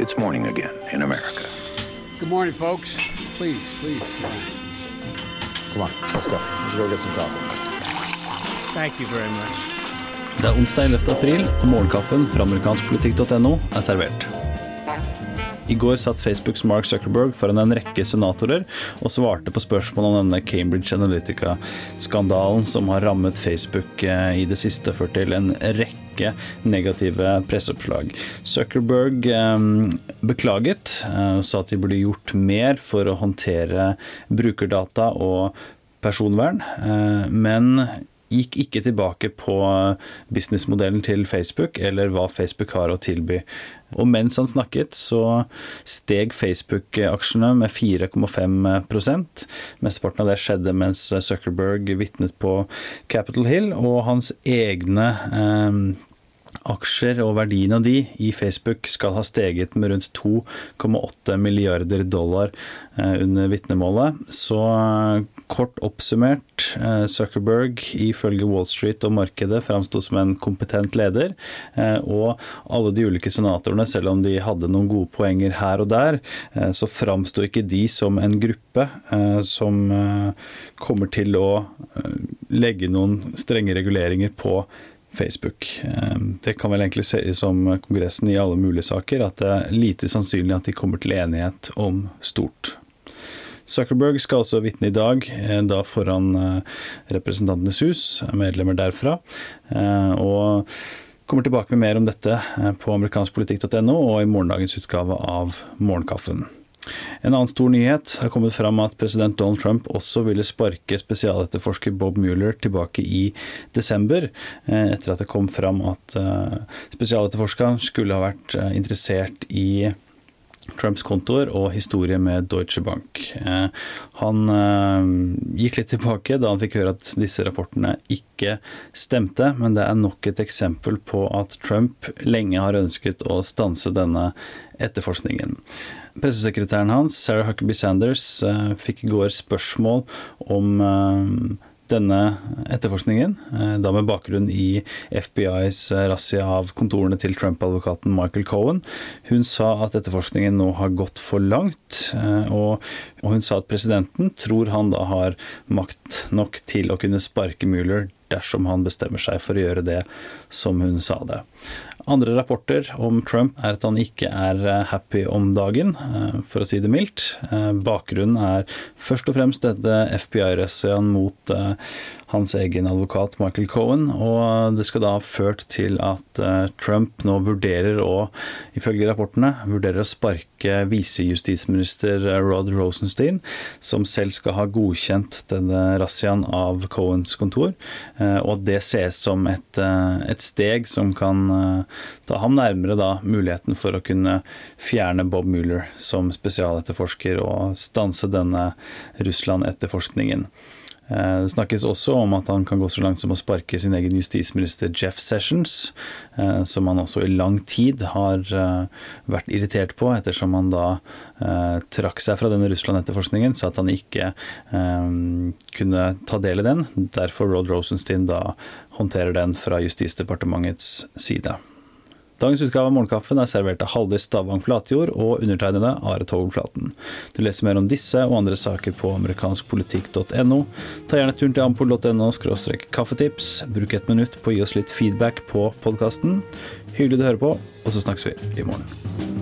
It's morning again in America. Good morning, folks. Please, please. Come on, let's go. Let's go get some coffee. Thank you very much. Det er onsdag 11. april, og morgenkaffen fra amerikanskpolitikk.no er servert. I går satt Facebooks Mark Zuckerberg foran en rekke senatorer og svarte på spørsmål om denne Cambridge Analytica-skandalen som har rammet Facebook eh, i det siste, og ført til en rekke negative presseoppslag. Zuckerberg eh, beklaget eh, sa at de burde gjort mer for å håndtere brukerdata og personvern, men gikk ikke tilbake på businessmodellen til Facebook eller hva Facebook har å tilby. Og mens han snakket, så steg Facebook-aksjene med 4,5% Mesteparten av det skjedde mens Zuckerberg vitnet på Capitol Hill, og hans egne eh, aksjer og verdien av de i Facebook skal ha steget med rundt 2,8 milliarder dollar eh, under vitnemålet. Så eh, kort oppsummert, eh, Zuckerberg ifølge Wall Street og markedet framsto som en kompetent leder. Og alle de ulike senatorene, selv om de hadde noen gode poenger her og der, så framsto ikke de som en gruppe som kommer til å legge noen strenge reguleringer på Facebook. Ehm, det kan vel egentlig se som Kongressen i alle mulige saker, at det er lite sannsynlig at de kommer til enighet om stort. Zuckerberg skal også vitne i dag, eh, da foran eh, Representantenes hus, medlemmer derfra. Eh, og kommer tilbake med mer om dette på amerikanskpolitikk.no og i morgendagens utgave av Morgenkaffen. En annen stor nyhet har kommet fram at president Donald Trump også ville sparke spesialetterforsker Bob Mueller tilbake i desember, eh, etter at det kom fram at eh, spesialetterforskeren skulle ha vært eh, interessert i Trumps kontoer og historie med Deutsche Bank. Han gikk litt tilbake da han fikk høre at disse rapportene ikke stemte, men det er nok et eksempel på at Trump lenge har ønsket å stanse denne etterforskningen. Pressesekretæren hans, Sarah Huckaby Sanders, eh, fikk i går spørsmål om eh, denne etterforskningen, eh, da med bakgrunn i FBIs razzia av kontorene til Trump-advokaten Michael Cohen. Hun sa at etterforskningen nå har gått for langt, og hun sa at presidenten tror han da har makt nok til å kunne sparke Mueller dersom han bestemmer seg for å gjøre det som hun sa det. Andre rapporter om Trump er at han ikke er eh, happy om dagen, eh, for å si det mildt. Eh, bakgrunnen er først og fremst dette FBI-røssian mot hans egen advokat Michael Cohen, og det skal da ha ført til at Trump nå vurderer å, ifølge rapportene, vurderer å sparke visejustisminister Rod Rosenstein, som selv skal ha godkjent denne razziaen av Cohens kontor, og at det ses som et, et steg som kan ta ham nærmere da muligheten for å kunne fjerne Bob Mueller som spesialetterforsker og stanse denne Russland-etterforskningen. Eh, det snakkes også om at han kan gå så langt som å sparke sin egen justisminister Jeff Sessions, eh, som han også i lang tid har eh, vært irritert på, ettersom han da trakk seg fra denne Russland-etterforskningen, sa at han ikke kunne ta del i den. Derfor Rod Rosenstein da håndterer den fra Justisdepartementets side. Dagens utgave av Morgenkaffen er servert av Haldis Stavang Flatjord og undertegnede Are Togflaten. Du leser mer om disse og andre saker på amerikanskpolitikk.no. Ta gjerne turen til ampol.no kaffetips. Bruk et minutt på å gi oss litt feedback på podkasten. Hyggelig du hører på, og så snakkes vi i morgen.